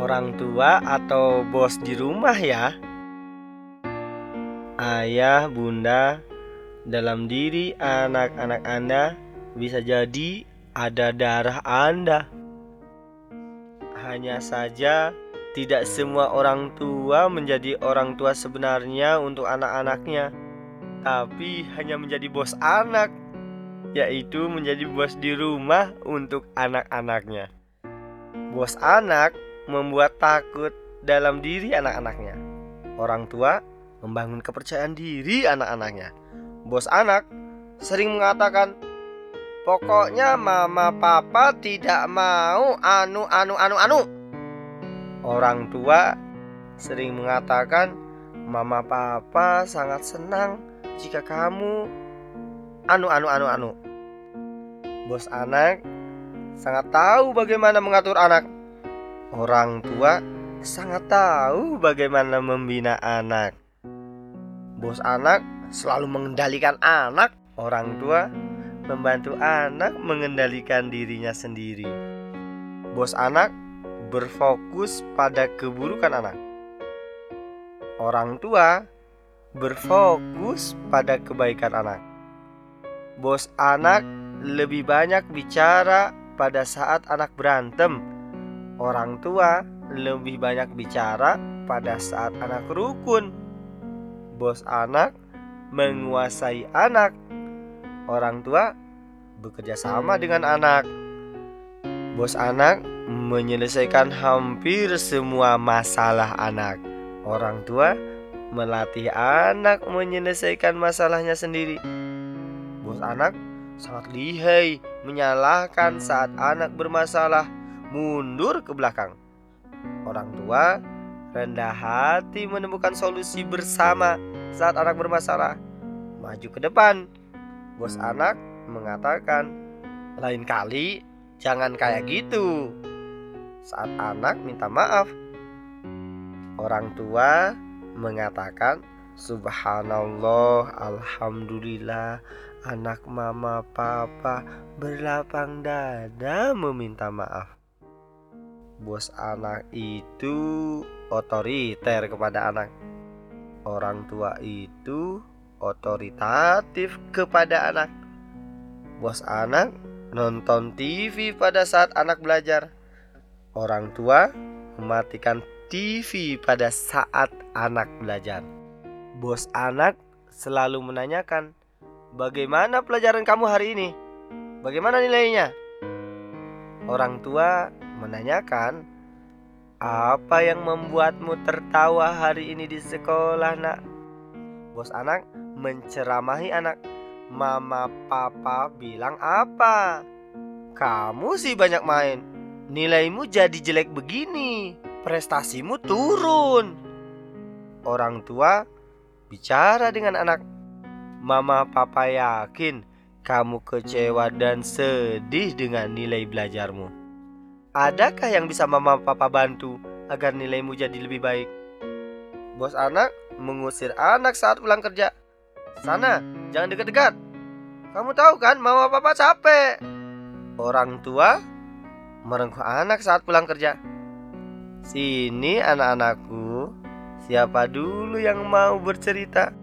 orang tua atau bos di rumah ya. Ayah, bunda, dalam diri anak-anak Anda bisa jadi ada darah Anda. Hanya saja tidak semua orang tua menjadi orang tua sebenarnya untuk anak-anaknya, tapi hanya menjadi bos anak, yaitu menjadi bos di rumah untuk anak-anaknya. Bos anak membuat takut dalam diri anak-anaknya. Orang tua membangun kepercayaan diri anak-anaknya. Bos anak sering mengatakan, "Pokoknya mama papa tidak mau anu anu anu anu." Orang tua sering mengatakan, "Mama papa sangat senang jika kamu anu anu anu anu." Bos anak sangat tahu bagaimana mengatur anak Orang tua sangat tahu bagaimana membina anak. Bos anak selalu mengendalikan anak. Orang tua membantu anak mengendalikan dirinya sendiri. Bos anak berfokus pada keburukan anak. Orang tua berfokus pada kebaikan anak. Bos anak lebih banyak bicara pada saat anak berantem Orang tua lebih banyak bicara pada saat anak rukun. Bos anak menguasai anak. Orang tua bekerja sama dengan anak. Bos anak menyelesaikan hampir semua masalah anak. Orang tua melatih anak menyelesaikan masalahnya sendiri. Bos anak sangat lihai menyalahkan saat anak bermasalah mundur ke belakang. Orang tua rendah hati menemukan solusi bersama saat anak bermasalah. Maju ke depan. Bos anak mengatakan, "Lain kali jangan kayak gitu." Saat anak minta maaf, orang tua mengatakan, "Subhanallah, alhamdulillah." Anak mama papa berlapang dada meminta maaf bos anak itu otoriter kepada anak. Orang tua itu otoritatif kepada anak. Bos anak nonton TV pada saat anak belajar. Orang tua mematikan TV pada saat anak belajar. Bos anak selalu menanyakan, "Bagaimana pelajaran kamu hari ini? Bagaimana nilainya?" Orang tua menanyakan, "Apa yang membuatmu tertawa hari ini di sekolah, Nak?" Bos anak menceramahi anak. Mama papa bilang apa? Kamu sih banyak main. Nilaimu jadi jelek begini. Prestasimu turun. Orang tua bicara dengan anak. Mama papa yakin kamu kecewa dan sedih dengan nilai belajarmu. Adakah yang bisa mama papa bantu agar nilaimu jadi lebih baik? Bos anak mengusir anak saat pulang kerja. Sana, jangan dekat-dekat. Kamu tahu kan mama papa capek. Orang tua merengkuh anak saat pulang kerja. Sini anak-anakku, siapa dulu yang mau bercerita?